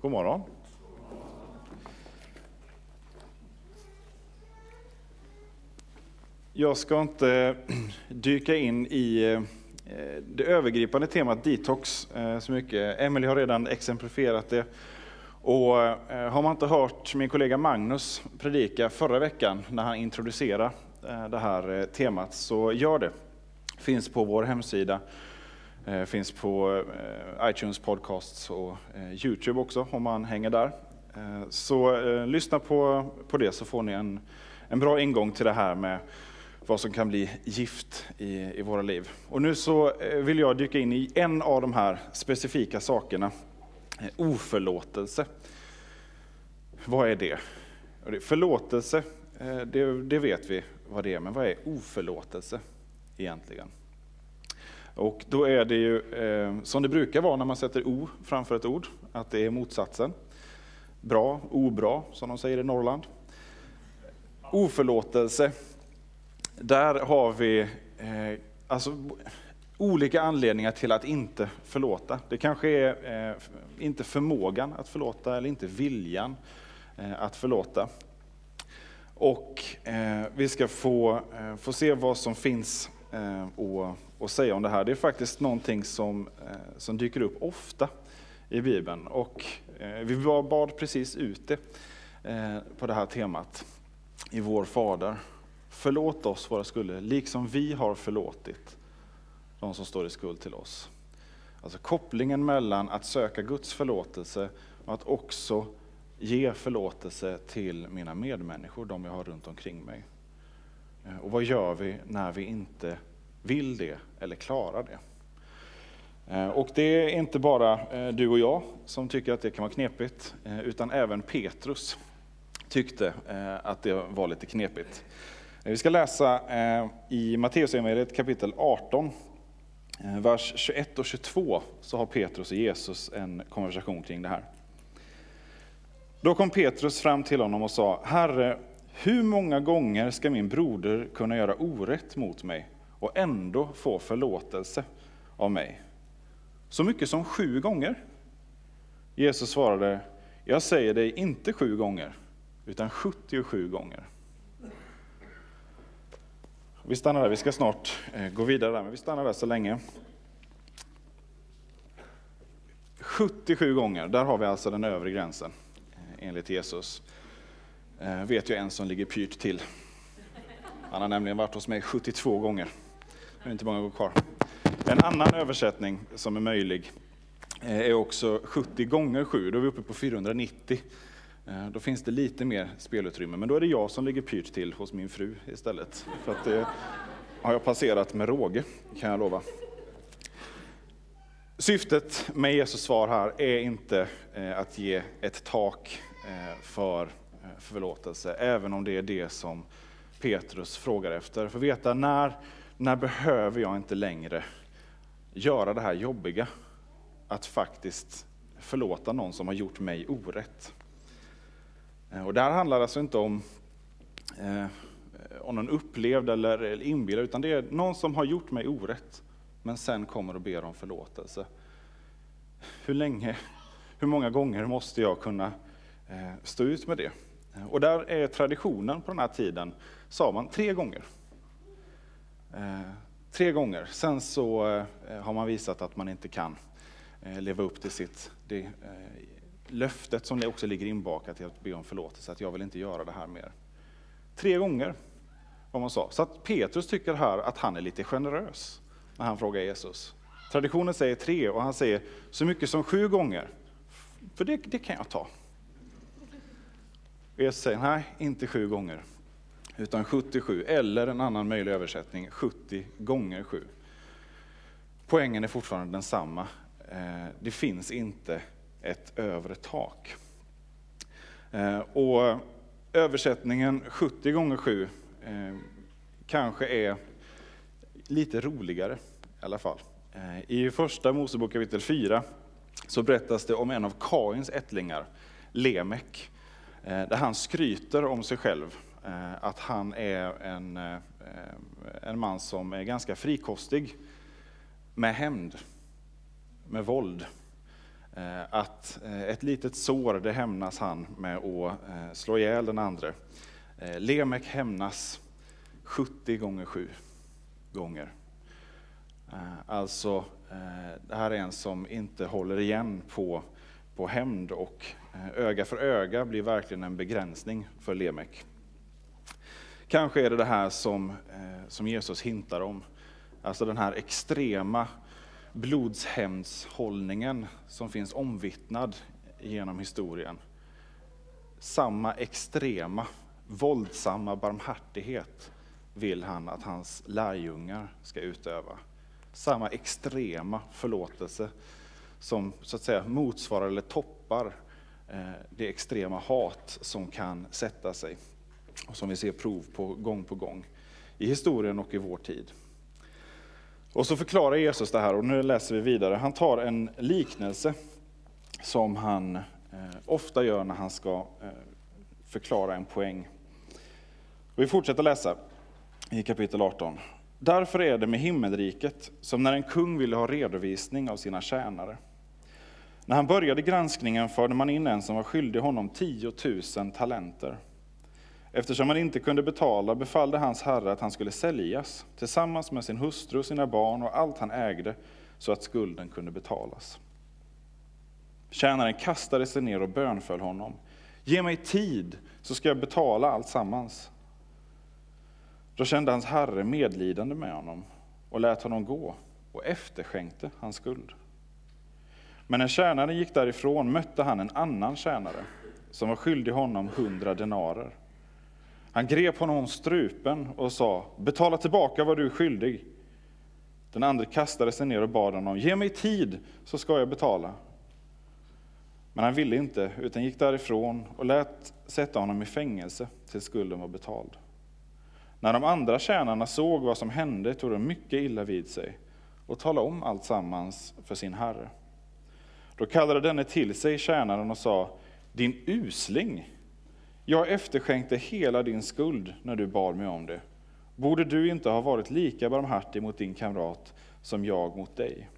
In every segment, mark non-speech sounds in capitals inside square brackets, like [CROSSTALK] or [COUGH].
God morgon. Jag ska inte [CLEARS THROAT] dyka in i eh, det övergripande temat detox eh, så mycket. Emelie har redan exemplifierat det. Och eh, har man inte hört min kollega Magnus predika förra veckan när han introducerade det här temat så gör det. Finns på vår hemsida Eh, finns på eh, iTunes podcasts och eh, Youtube också om man hänger där. Eh, så eh, lyssna på, på det så får ni en, en bra ingång till det här med vad som kan bli gift i, i våra liv. Och nu så vill jag dyka in i en av de här specifika sakerna, oförlåtelse. Vad är det? Förlåtelse, det, det vet vi vad det är, men vad är oförlåtelse egentligen? Och då är det ju eh, som det brukar vara när man sätter O framför ett ord, att det är motsatsen. Bra, obra, som de säger i Norrland. Oförlåtelse, där har vi eh, alltså, olika anledningar till att inte förlåta. Det kanske är eh, inte förmågan att förlåta eller inte viljan eh, att förlåta. Och eh, vi ska få, eh, få se vad som finns Eh, och att säga om det här. Det är faktiskt någonting som, eh, som dyker upp ofta i Bibeln. Och eh, vi bad precis ut det på det här temat i Vår Fader. Förlåt oss våra skulder, liksom vi har förlåtit de som står i skuld till oss. Alltså kopplingen mellan att söka Guds förlåtelse och att också ge förlåtelse till mina medmänniskor, de jag har runt omkring mig. Eh, och vad gör vi när vi inte vill det eller klarar det. Eh, och det är inte bara eh, du och jag som tycker att det kan vara knepigt, utan även Petrus tyckte att det var lite knepigt. Vi ska läsa i Matteusevangeliet kapitel 18, vers 21 och 22, så har Petrus och Jesus en konversation kring det här. Då kom Petrus fram till honom och sa, Herre, hur många gånger ska min broder kunna göra orätt mot mig och ändå få förlåtelse av mig. Så mycket som sju gånger. Jesus svarade, jag säger dig inte sju gånger, utan 77 gånger. Vi stannar där, vi ska snart eh, gå vidare där, men vi stannar där så länge. 77 gånger, där har vi alltså den övre gränsen eh, enligt Jesus. Eh, vet jag en som ligger pyrt till. Han har nämligen varit hos mig 72 gånger. Det är inte många år kvar. En annan översättning som är möjlig eh, är också 70 gånger 7, då är vi uppe på 490. Eh, då finns det lite mer spelutrymme, men då är det jag som ligger pyrt till hos min fru istället. För att det har jag passerat med råge, kan jag lova. Syftet med Jesus svar här är inte eh, att ge ett tak eh, för Eh, förlåtelse, även om det är det som Petrus frågar efter. För att veta när när behöver jag inte längre göra det här jobbiga? Att faktiskt förlåta någon som har gjort mig orätt. Eh, och det här handlar alltså inte om, eh, om någon upplevd eller inbillad, utan det är någon som har gjort mig orätt, men sen kommer och ber om förlåtelse. Hur länge, hur många gånger måste jag kunna eh, stå ut med det? Och där är traditionen på den här tiden, sa man tre gånger. Eh, tre gånger. Sen så eh, har man visat att man inte kan eh, leva upp till sitt det, eh, löftet som också ligger inbakat i att be om förlåtelse, att jag vill inte göra det här mer. Tre gånger, vad man sa. Så att Petrus tycker här att han är lite generös när han frågar Jesus. Traditionen säger tre och han säger så mycket som sju gånger. För det, det kan jag ta. Och Jesus säger nej, inte sju gånger utan 77, eller en annan möjlig översättning, 70 gånger sju. Poängen är fortfarande densamma. Eh, det finns inte ett övre tak. Eh, och översättningen 70 gånger 7 eh, kanske är lite roligare i alla fall. I första Mosebok kapitel 4 så berättas det om en av Kains ättlingar, Lemek, Eh, där han skryter om sig själv eh, att han är en, eh, en man som är ganska frikostig med hämnd, med våld. Att ett litet sår, det hämnas han med att slå ihjäl den andre. Lemek hämnas 70 gånger 7 gånger. Alltså, det här är en som inte håller igen på, på hämnd och eh, öga för öga blir verkligen en begränsning för Lemek. Kanske är det det här som, eh, som Jesus hintar om. Alltså den här extrema blodshämndshållningen som finns omvittnad genom historien. Samma extrema, våldsamma barmhärtighet vill han att hans lärjungar ska utöva. Samma extrema förlåtelse som så att säga motsvarar eller toppar eh, det extrema hat som kan sätta sig och som vi ser prov på gång på gång i historien och i vår tid. Och så förklarar Jesus det här och nu läser vi vidare. Han tar en liknelse som han eh, ofta gör när han ska eh, förklara en poäng. Och vi fortsätter läsa i kapitel 18. Därför är det med himmelriket som när en kung ville ha redovisning av sina tjänare. När han började granskningen förde man in en som var skyldig honom 10 000 talenter. Eftersom han inte kunde betala befallde hans herre att han skulle säljas tillsammans med sin hustru, sina barn och allt han ägde så att skulden kunde betalas. Tjänaren kastade sig ner och bönföll honom. Ge mig tid så ska jag betala allt sammans. Då kände hans herre medlidande med honom och lät honom gå och efterskänkte hans skuld. Men när tjänaren gick därifrån mötte han en annan tjänare som var skyldig honom hundra denarer. Han grep honom om strupen och sa, betala tillbaka vad du är skyldig. Den andra kastade sig ner och bad honom, ge mig tid så ska jag betala. Men han ville inte, utan gick därifrån och lät sätta honom i fängelse tills skulden var betald. När de andra tjänarna såg vad som hände tog de mycket illa vid sig och talade om allt sammans för sin herre. Då kallade denne till sig tjänaren och sa, din usling, jag efterskänkte hela din skuld när du bad mig om det. Borde du inte ha varit lika barmhärtig mot din kamrat som jag mot dig?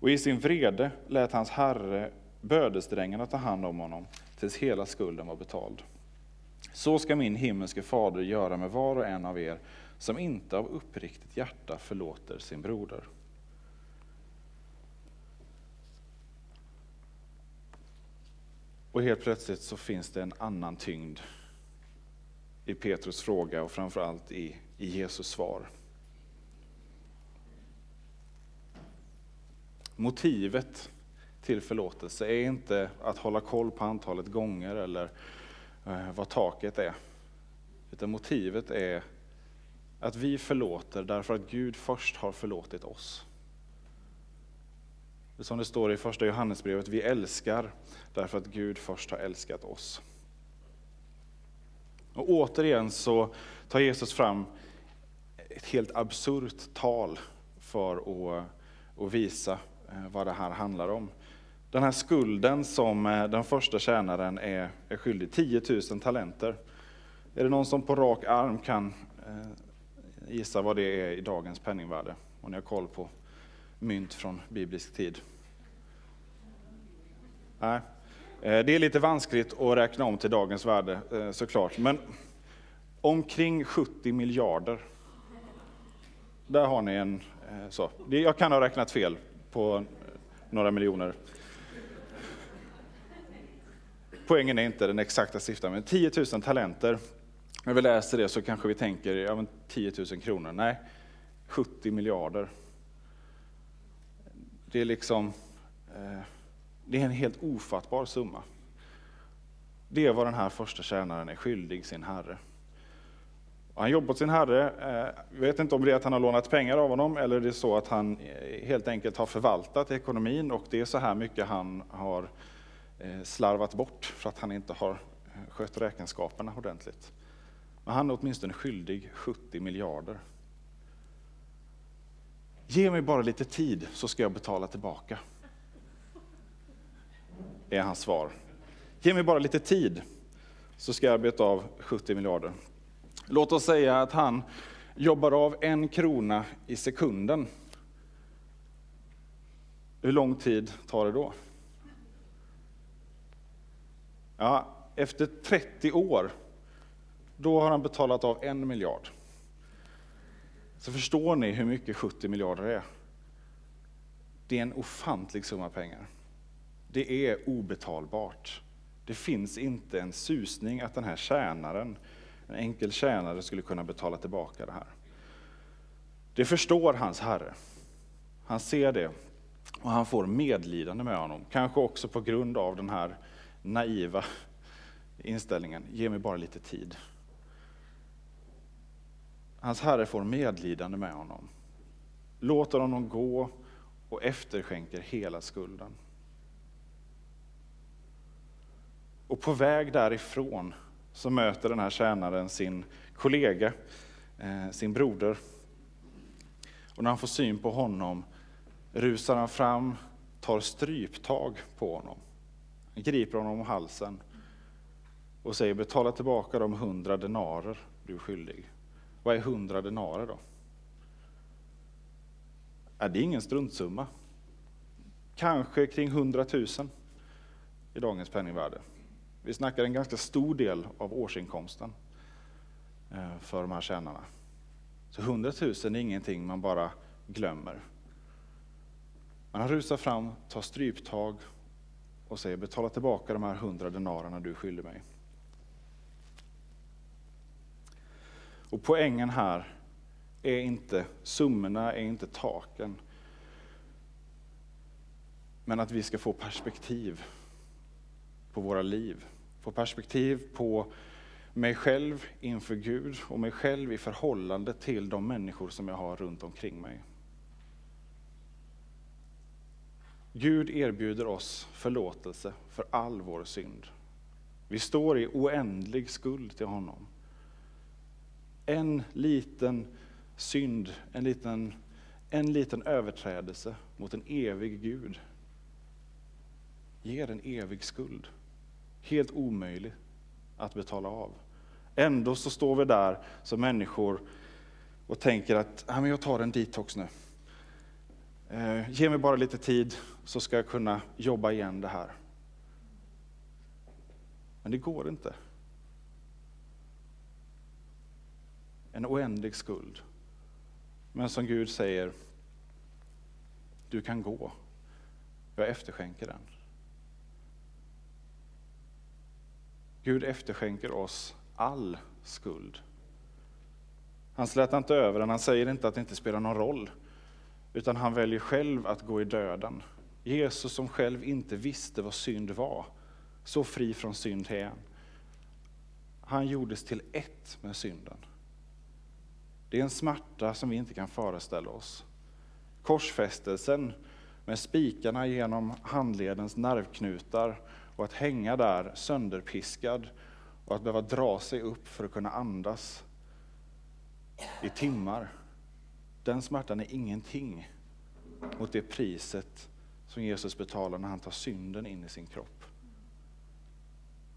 Och i sin vrede lät hans herre bödesdrängarna ta hand om honom tills hela skulden var betald. Så ska min himmelske fader göra med var och en av er som inte av uppriktigt hjärta förlåter sin broder. Och helt plötsligt så finns det en annan tyngd i Petrus fråga och framförallt i, i Jesus svar. Motivet till förlåtelse är inte att hålla koll på antalet gånger eller eh, vad taket är. Utan motivet är att vi förlåter därför att Gud först har förlåtit oss. Som det står i första Johannesbrevet, vi älskar därför att Gud först har älskat oss. Och återigen så tar Jesus fram ett helt absurt tal för att, att visa eh, vad det här handlar om. Den här skulden som eh, den första tjänaren är, är skyldig, 10 000 talenter. Är det någon som på rak arm kan eh, gissa vad det är i dagens penningvärde? Om ni har koll på mynt från biblisk tid? Nej. Eh, det är lite vanskligt att räkna om till dagens värde eh, såklart, men omkring 70 miljarder. Där har ni en eh, så. Jag kan ha räknat fel på några miljoner. Poängen är inte den exakta siffran, men 10 000 talenter. När vi läser det så kanske vi tänker, ja men 10 000 kronor. Nej, 70 miljarder. Det är liksom, eh, det är en helt ofattbar summa. Det är vad den här första tjänaren är skyldig sin herre. Han jobbar åt sin herre. Jag eh, vet inte om det är att han har lånat pengar av honom eller det är så att han eh, helt enkelt har förvaltat ekonomin och det är så här mycket han har eh, slarvat bort för att han inte har eh, skött räkenskaperna ordentligt. Men han är åtminstone skyldig 70 miljarder. Ge mig bara lite tid så ska jag betala tillbaka. Är hans svar. Ge mig bara lite tid så ska jag arbeta av 70 miljarder. Låt oss säga att han jobbar av en krona i sekunden. Hur lång tid tar det då? Ja, efter 30 år, då har han betalat av en miljard. Så förstår ni hur mycket 70 miljarder är. Det är en ofantlig summa pengar. Det är obetalbart. Det finns inte en susning att den här tjänaren, en enkel tjänare, skulle kunna betala tillbaka det här. Det förstår hans herre. Han ser det och han får medlidande med honom. Kanske också på grund av den här naiva inställningen, ge mig bara lite tid. Hans herre får medlidande med honom, låter honom gå och efterskänker hela skulden. Och på väg därifrån så möter den här tjänaren sin kollega, eh, sin broder. Och när han får syn på honom rusar han fram, tar stryptag på honom. Han griper honom om halsen och säger betala tillbaka de hundra denarer du är skyldig. Vad är hundra denarer då? Är det ingen struntsumma. Kanske kring 100 000 i dagens penningvärde. Vi snackar en ganska stor del av årsinkomsten eh, för de här tjänarna. Så 100 000 är ingenting man bara glömmer. Men han rusar fram, tar stryptag och säger betala tillbaka de här hundra denarerna du skyller mig. Och poängen här är inte summorna, är inte taken. Men att vi ska få perspektiv på våra liv. Få perspektiv på mig själv inför Gud och mig själv i förhållande till de människor som jag har runt omkring mig. Gud erbjuder oss förlåtelse för all vår synd. Vi står i oändlig skuld till honom. En liten synd, en liten, en liten överträdelse mot en evig Gud ger en evig skuld. Helt omöjlig att betala av. Ändå så står vi där som människor och tänker att jag tar en detox nu. Eh, ge mig bara lite tid så ska jag kunna jobba igen det här. Men det går inte. En oändlig skuld. Men som Gud säger, du kan gå. Jag efterskänker den. Gud efterskänker oss all skuld. Han slätar inte över den, han säger inte att det inte spelar någon roll utan han väljer själv att gå i döden. Jesus som själv inte visste vad synd var, så fri från synd är han. Han gjordes till ett med synden. Det är en smärta som vi inte kan föreställa oss. Korsfästelsen med spikarna genom handledens nervknutar och att hänga där sönderpiskad och att behöva dra sig upp för att kunna andas i timmar. Den smärtan är ingenting mot det priset som Jesus betalar när han tar synden in i sin kropp.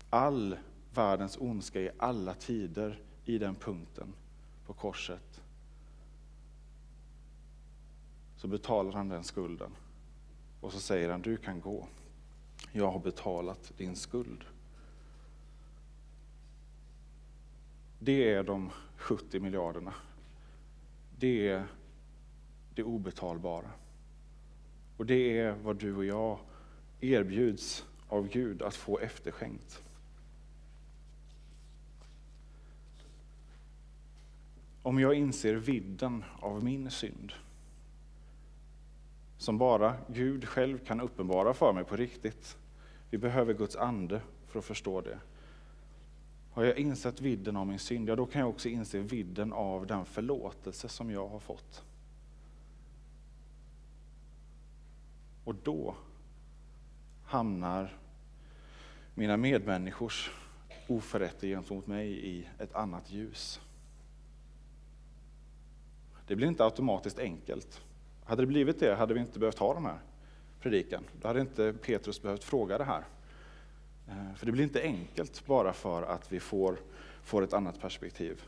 All världens ondska i alla tider i den punkten på korset så betalar han den skulden. Och så säger han, du kan gå. Jag har betalat din skuld. Det är de 70 miljarderna. Det är det obetalbara. Och det är vad du och jag erbjuds av Gud att få efterskänkt. Om jag inser vidden av min synd, som bara Gud själv kan uppenbara för mig på riktigt. Vi behöver Guds ande för att förstå det. Har jag insett vidden av min synd, ja då kan jag också inse vidden av den förlåtelse som jag har fått. Och då hamnar mina medmänniskors oförrätter gentemot mig i ett annat ljus. Det blir inte automatiskt enkelt. Hade det blivit det hade vi inte behövt ha den här predikan. Då hade inte Petrus behövt fråga det här. Eh, för det blir inte enkelt bara för att vi får, får ett annat perspektiv.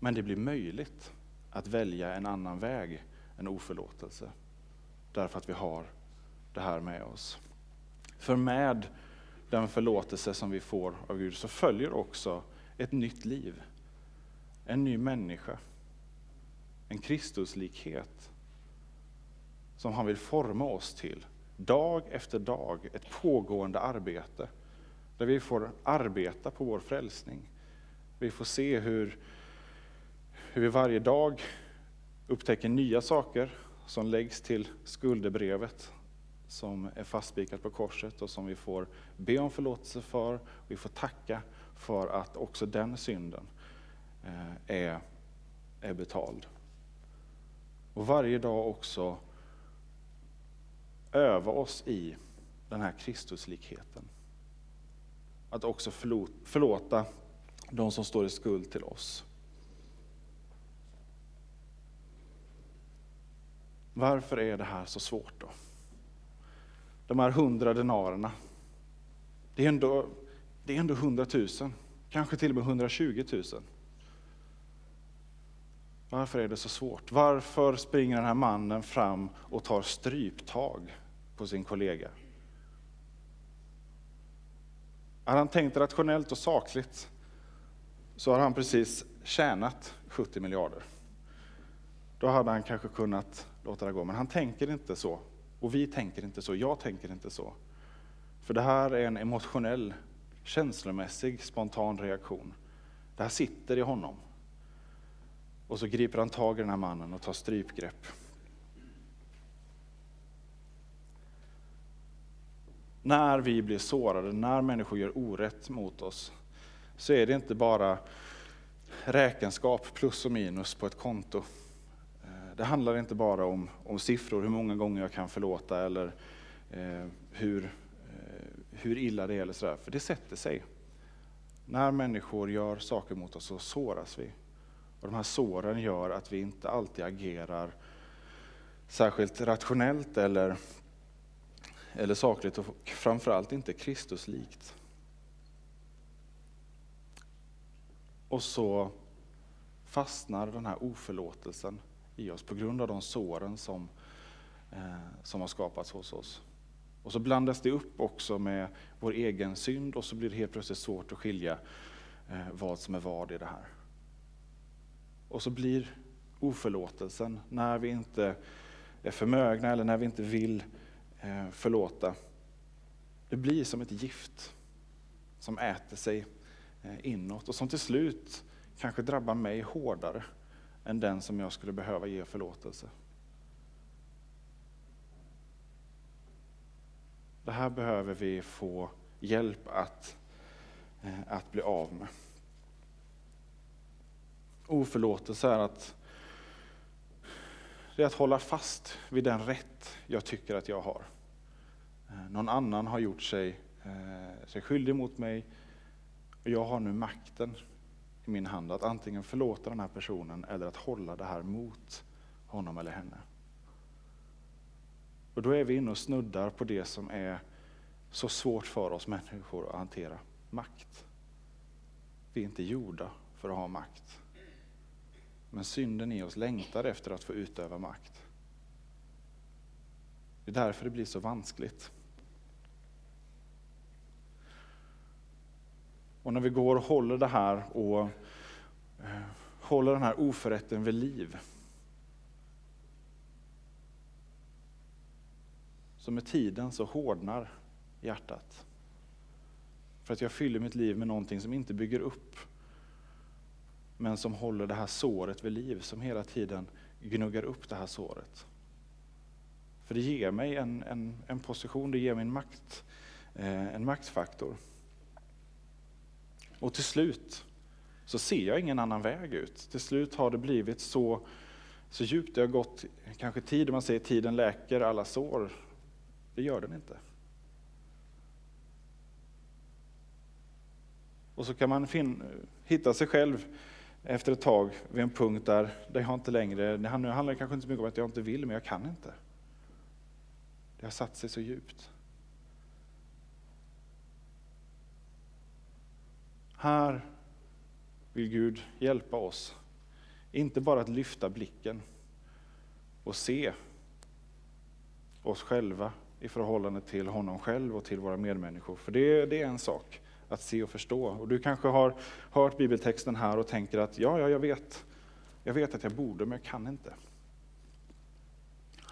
Men det blir möjligt att välja en annan väg än oförlåtelse. Därför att vi har det här med oss. För med den förlåtelse som vi får av Gud så följer också ett nytt liv. En ny människa. En Kristuslikhet som han vill forma oss till. Dag efter dag, ett pågående arbete. Där vi får arbeta på vår frälsning. Vi får se hur, hur vi varje dag upptäcker nya saker som läggs till skuldebrevet som är fastspikat på korset och som vi får be om förlåtelse för. Vi får tacka för att också den synden eh, är, är betald. Och varje dag också öva oss i den här Kristuslikheten. Att också förlåta de som står i skuld till oss. Varför är det här så svårt då? De här hundra denarerna. Det är ändå, det är ändå hundratusen, kanske till och med 120 000. Varför är det så svårt? Varför springer den här mannen fram och tar stryptag på sin kollega? Hade han tänkt rationellt och sakligt så har han precis tjänat 70 miljarder. Då hade han kanske kunnat låta det gå, men han tänker inte så. Och vi tänker inte så, jag tänker inte så. För det här är en emotionell, känslomässig, spontan reaktion. Det här sitter i honom. Och så griper han tag i den här mannen och tar strypgrepp. När vi blir sårade, när människor gör orätt mot oss, så är det inte bara räkenskap plus och minus på ett konto. Eh, det handlar inte bara om, om siffror, hur många gånger jag kan förlåta eller eh, hur, eh, hur illa det är, eller sådär, för det sätter sig. När människor gör saker mot oss så såras vi. Och de här såren gör att vi inte alltid agerar särskilt rationellt eller, eller sakligt och framförallt inte Kristuslikt. Och så fastnar den här oförlåtelsen i oss på grund av de såren som, eh, som har skapats hos oss. Och så blandas det upp också med vår egen synd och så blir det helt plötsligt svårt att skilja eh, vad som är vad i det här. Och så blir oförlåtelsen, när vi inte är förmögna eller när vi inte vill eh, Eh, förlåta, det blir som ett gift som äter sig eh, inåt och som till slut kanske drabbar mig hårdare än den som jag skulle behöva ge förlåtelse. Det här behöver vi få hjälp att, eh, att bli av med. Oförlåtelse är att, det är att hålla fast vid den rätt jag tycker att jag har. Eh, någon annan har gjort sig, eh, sig skyldig mot mig och jag har nu makten i min hand att antingen förlåta den här personen eller att hålla det här mot honom eller henne. Och då är vi inne och snuddar på det som är så svårt för oss människor att hantera, makt. Vi är inte gjorda för att ha makt. Men synden i oss längtar efter att få utöva makt. Det är därför det blir så vanskligt. Och när vi går och håller det här och eh, håller den här oförrätten vid liv. Så med tiden så hårdnar hjärtat. För att jag fyller mitt liv med någonting som inte bygger upp. Men som håller det här såret vid liv, som hela tiden gnuggar upp det här såret. För det ger mig en, en, en position, det ger mig en, makt, eh, en maktfaktor. Och till slut så ser jag ingen annan väg ut. Till slut har det blivit så, så djupt, det har gått kanske tid, man säger tiden läker alla sår. Det gör den inte. Och så kan man fin- hitta sig själv efter ett tag vid en punkt där, där jag inte längre, det handlar kanske inte så mycket om att jag inte vill, men jag kan inte. Det har satt sig så djupt. Här vill Gud hjälpa oss, inte bara att lyfta blicken och se oss själva i förhållande till honom själv och till våra medmänniskor. För det, det är en sak att se och förstå. Och du kanske har hört bibeltexten här och tänker att ja, ja, jag vet. Jag vet att jag borde, men jag kan inte.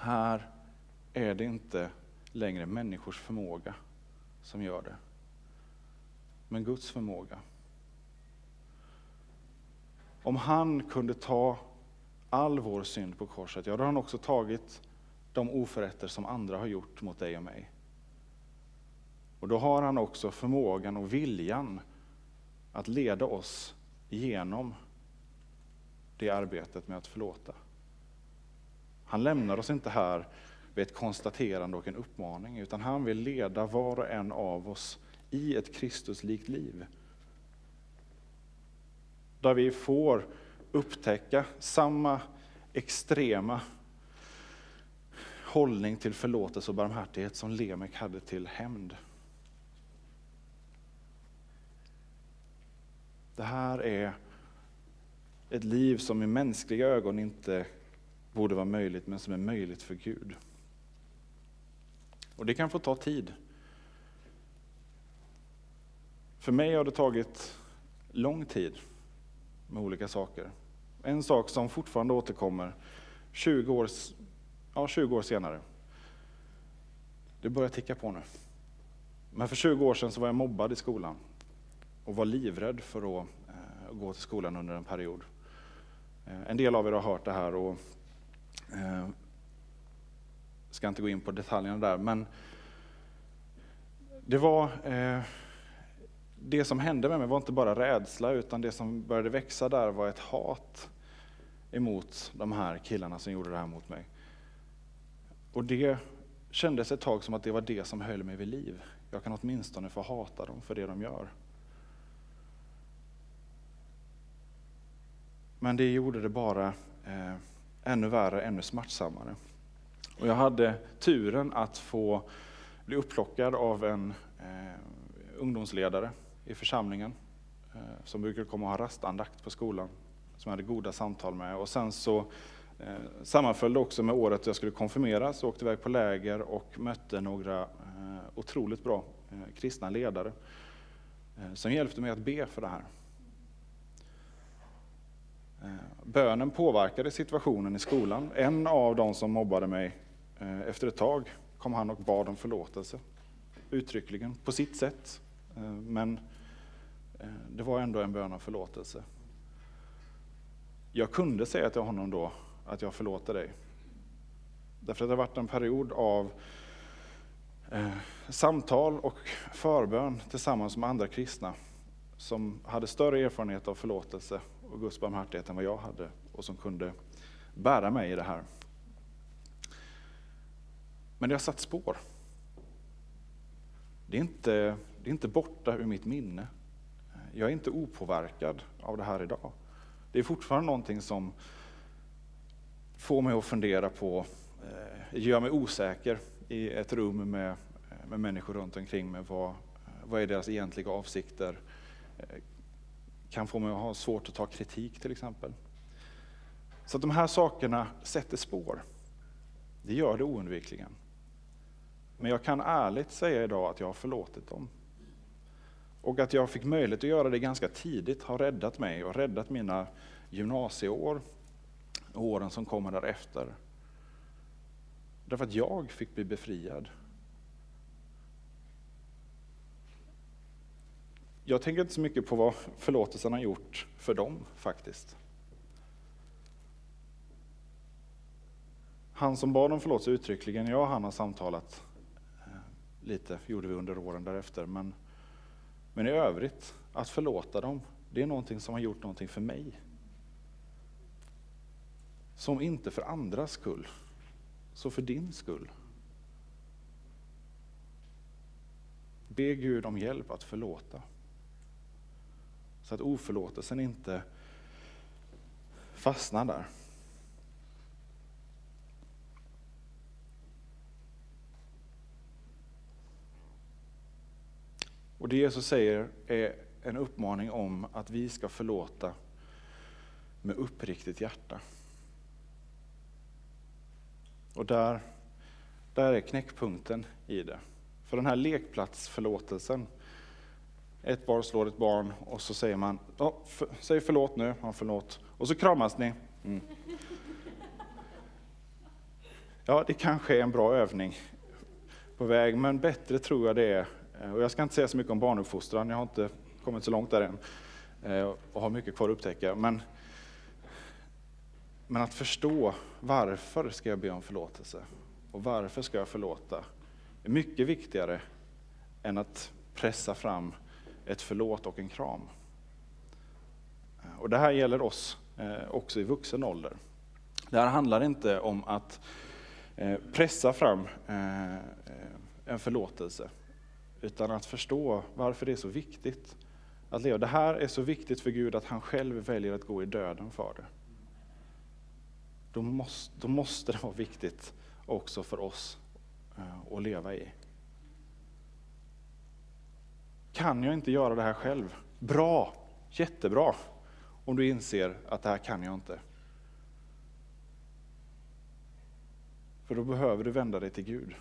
Här är det inte längre människors förmåga som gör det, men Guds förmåga. Om han kunde ta all vår synd på korset, ja då har han också tagit de oförrätter som andra har gjort mot dig och mig. Och då har han också förmågan och viljan att leda oss igenom det arbetet med att förlåta. Han lämnar oss inte här vid ett konstaterande och en uppmaning, utan han vill leda var och en av oss i ett Kristuslikt liv. Där vi får upptäcka samma extrema hållning till förlåtelse och barmhärtighet som Lemek hade till hämnd. Det här är ett liv som i mänskliga ögon inte borde vara möjligt, men som är möjligt för Gud. Och det kan få ta tid. För mig har det tagit lång tid med olika saker. En sak som fortfarande återkommer 20 år, ja, 20 år senare. Det börjar ticka på nu. Men för 20 år sedan så var jag mobbad i skolan och var livrädd för att eh, gå till skolan under en period. Eh, en del av er har hört det här och eh, ska inte gå in på detaljerna där, men det var eh, det som hände med mig var inte bara rädsla, utan det som började växa där var ett hat emot de här killarna som gjorde det här mot mig. Och det kändes ett tag som att det var det som höll mig vid liv. Jag kan åtminstone få hata dem för det de gör. Men det gjorde det bara eh, ännu värre, ännu smärtsammare. Och jag hade turen att få bli upplockad av en eh, ungdomsledare i församlingen eh, som brukade komma och ha rastandakt på skolan, som jag hade goda samtal med. Och sen så eh, sammanföll det också med året jag skulle konfirmeras, åkte iväg på läger och mötte några eh, otroligt bra eh, kristna ledare eh, som hjälpte mig att be för det här. Eh, bönen påverkade situationen i skolan. En av de som mobbade mig, efter ett tag kom han och bad om förlåtelse. Uttryckligen, på sitt sätt. Men Eh, det var ändå en bön om förlåtelse. Jag kunde säga till honom då att jag förlåter dig. Därför att det har varit en period av eh, samtal och förbön tillsammans med andra kristna som hade större erfarenhet av förlåtelse och Guds barmhärtighet än vad jag hade och som kunde bära mig i det här. Men det har satt spår. Det är, inte, det är inte borta ur mitt minne. Jag är inte opåverkad av det här idag. Det är fortfarande någonting som får mig att fundera på, eh, gör mig osäker i ett rum med, med människor runt omkring mig. Vad, vad är deras egentliga avsikter? Eh, kan få mig att ha svårt att ta kritik till exempel. Så att de här sakerna sätter spår. Det gör det oundvikligen. Men jag kan ärligt säga idag att jag har förlåtit dem. Och att jag fick möjlighet att göra det ganska tidigt har räddat mig och räddat mina gymnasieår och åren som kommer därefter. Därför att jag fick bli befriad Jag tänker inte så mycket på vad förlåtelsen har gjort för dem faktiskt. Han som bad om förlåtelse uttryckligen, jag och han har samtalat eh, lite, gjorde vi under åren därefter. Men, men i övrigt, att förlåta dem, det är någonting som har gjort någonting för mig. Som inte för andras skull, så för din skull. Be Gud om hjälp att förlåta. Så att oförlåtelsen inte fastnar där. Och det Jesus säger är en uppmaning om att vi ska förlåta med uppriktigt hjärta. Och där där är knäckpunkten i det. För den här lekplatsförlåtelsen, ett barn slår ett barn och så säger man, oh, för, säg förlåt nu, ja, förlåt. Och så kramas ni. Mm. Ja, det kanske är en bra övning på väg, men bättre tror jag det är. Eh, och jag ska inte säga så mycket om barnuppfostran, jag har inte kommit så långt där än eh, och har mycket kvar att upptäcka. Men, men att förstå varför ska jag be om förlåtelse och varför ska jag förlåta är mycket viktigare än att pressa fram ett förlåt och en kram. Eh, och det här gäller oss också i vuxen ålder. Det här handlar inte om att pressa fram en förlåtelse, utan att förstå varför det är så viktigt att leva. Det här är så viktigt för Gud att han själv väljer att gå i döden för det. Då måste, då måste det vara viktigt också för oss eh, att leva i. Kan jag inte göra det här själv? Bra, jättebra, om du inser att det här kan jag inte. För då behöver du vända dig till Gud.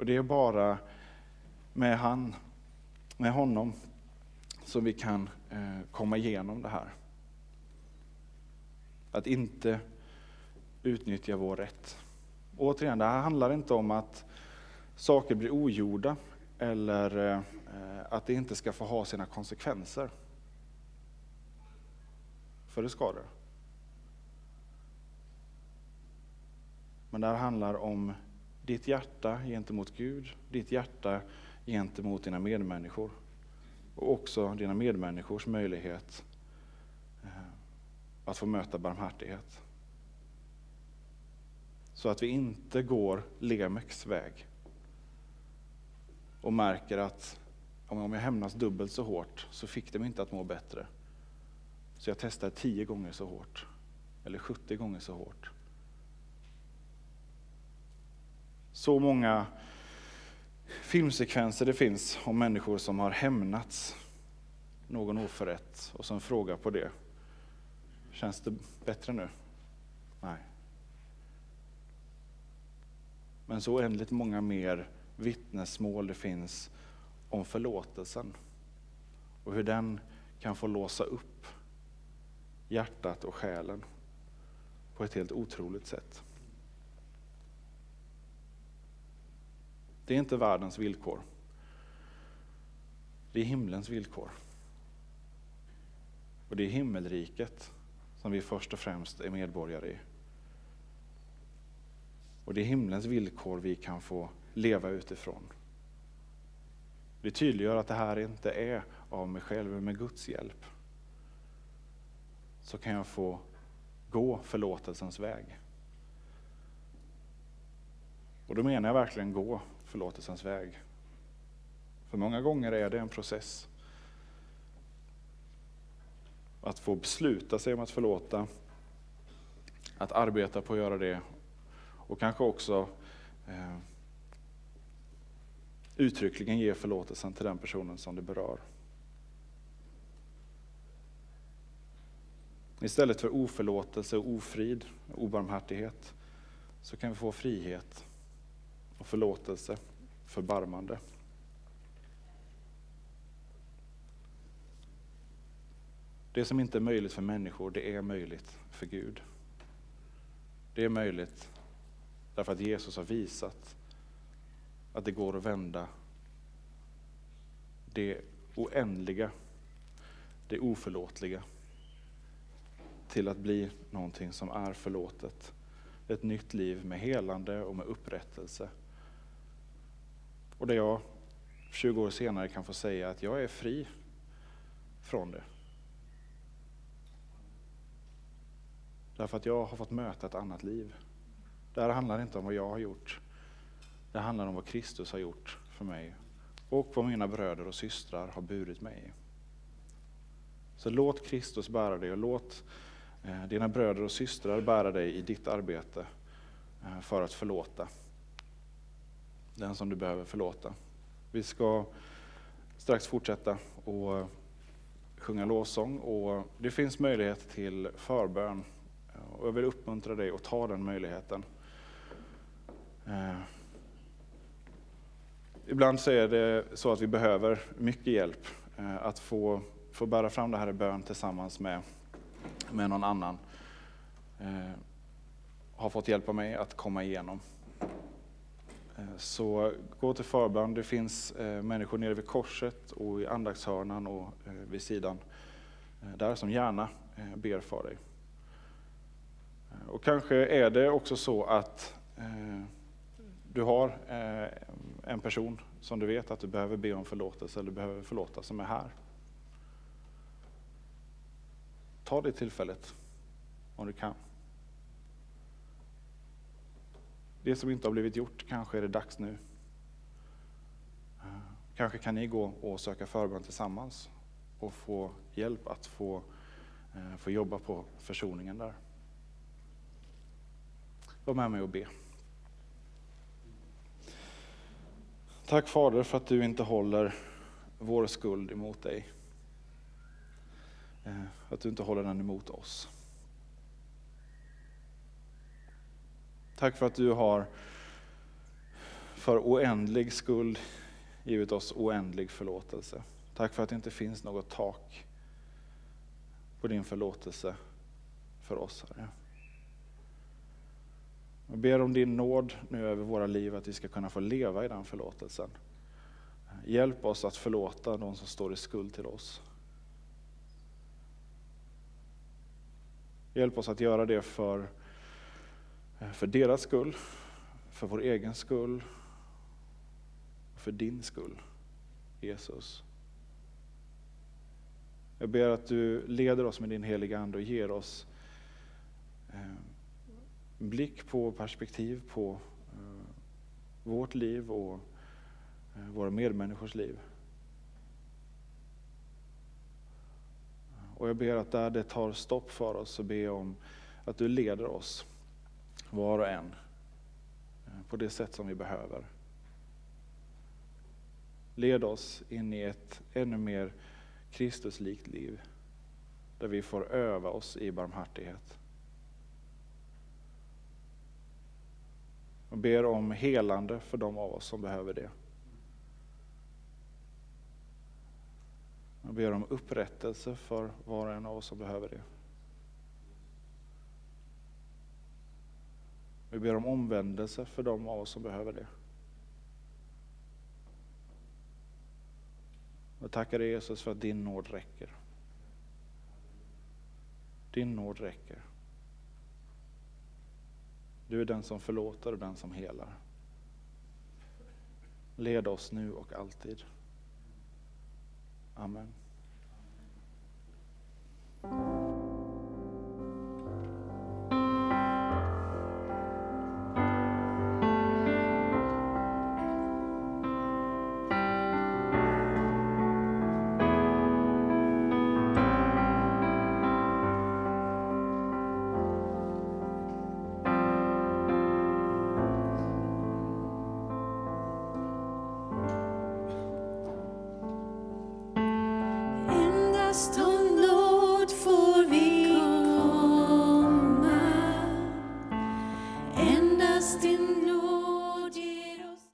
Och det är bara med, han, med honom som vi kan eh, komma igenom det här. Att inte utnyttja vår rätt. Återigen, det här handlar inte om att saker blir ogjorda eller eh, att det inte ska få ha sina konsekvenser. För det ska det. Men det här handlar om ditt hjärta gentemot Gud, ditt hjärta gentemot dina medmänniskor och också dina medmänniskors möjlighet eh, att få möta barmhärtighet. Så att vi inte går Lemeks väg och märker att om jag hämnas dubbelt så hårt så fick de mig inte att må bättre. Så jag testar tio gånger så hårt, eller 70 gånger så hårt. Så många filmsekvenser det finns om människor som har hämnats någon oförrätt och som frågar på det. Känns det bättre nu? Nej. Men så oändligt många mer vittnesmål det finns om förlåtelsen och hur den kan få låsa upp hjärtat och själen på ett helt otroligt sätt. Det är inte världens villkor. Det är himlens villkor. Och det är himmelriket som vi först och främst är medborgare i. Och det är himlens villkor vi kan få leva utifrån. Det tydliggör att det här inte är av mig själv, men med Guds hjälp. Så kan jag få gå förlåtelsens väg. Och då menar jag verkligen gå förlåtelsens väg. För många gånger är det en process. Att få besluta sig om att förlåta, att arbeta på att göra det och kanske också eh, uttryckligen ge förlåtelsen till den personen som det berör. Istället för oförlåtelse, ofrid, obarmhärtighet så kan vi få frihet och förlåtelse, förbarmande. Det som inte är möjligt för människor, det är möjligt för Gud. Det är möjligt därför att Jesus har visat att det går att vända det oändliga, det oförlåtliga till att bli någonting som är förlåtet. Ett nytt liv med helande och med upprättelse. Och där jag 20 år senare kan få säga att jag är fri från det. Därför att jag har fått möta ett annat liv. Det här handlar inte om vad jag har gjort. Det handlar om vad Kristus har gjort för mig och vad mina bröder och systrar har burit mig i. Så låt Kristus bära dig och låt eh, dina bröder och systrar bära dig i ditt arbete eh, för att förlåta den som du behöver förlåta. Vi ska strax fortsätta och sjunga lovsång och det finns möjlighet till förbön. Och jag vill uppmuntra dig att ta den möjligheten. Eh, ibland så är det så att vi behöver mycket hjälp eh, att få, få bära fram det här i bön tillsammans med, med någon annan. Eh, har fått hjälpa mig att komma igenom. Eh, så gå till förbön. Det finns eh, människor nere vid korset och i andaktshörnan och eh, vid sidan där som gärna ber för dig. Och kanske är det också så att du har en person som du vet att du behöver be om förlåtelse eller behöver förlåta som är här. Ta det tillfället om du kan. Det som inte har blivit gjort, kanske är det dags nu. Eh, kanske kan ni gå och söka förbön tillsammans och få hjälp att få, eh, få jobba på försoningen där. Var med mig och be. Tack Fader för att du inte håller vår skuld emot dig. Eh, att du inte håller den emot oss. Tack för att du har för oändlig skuld givit oss oändlig förlåtelse. Tack för att det inte finns något tak på din förlåtelse för oss, Herre. Jag ber om din nåd nu över våra liv, att vi ska kunna få leva i den förlåtelsen. Hjälp oss att förlåta de som står i skuld till oss. Hjälp oss att göra det för Eh, för deras skull, för vår egen skull, för din skull, Jesus. Jag ber att du leder oss med din heliga Ande och ger oss eh, blick på perspektiv på eh, vårt liv och våra medmänniskors liv. Och jag ber att där det tar stopp för oss så ber jag om att du leder oss var och en, eh, på det sätt som vi behöver. Led oss in i ett ännu mer Kristuslikt liv, där vi får öva oss i barmhärtighet. Och ber om helande för de av oss som behöver det. Jag ber om upprättelse för var och en av oss som behöver det. Vi ber om omvändelse för de av oss som behöver det. Jag tackar dig Jesus för att din nåd räcker. Din nåd räcker. Du är den som förlåter och den som helar. Led oss nu och alltid. Amen.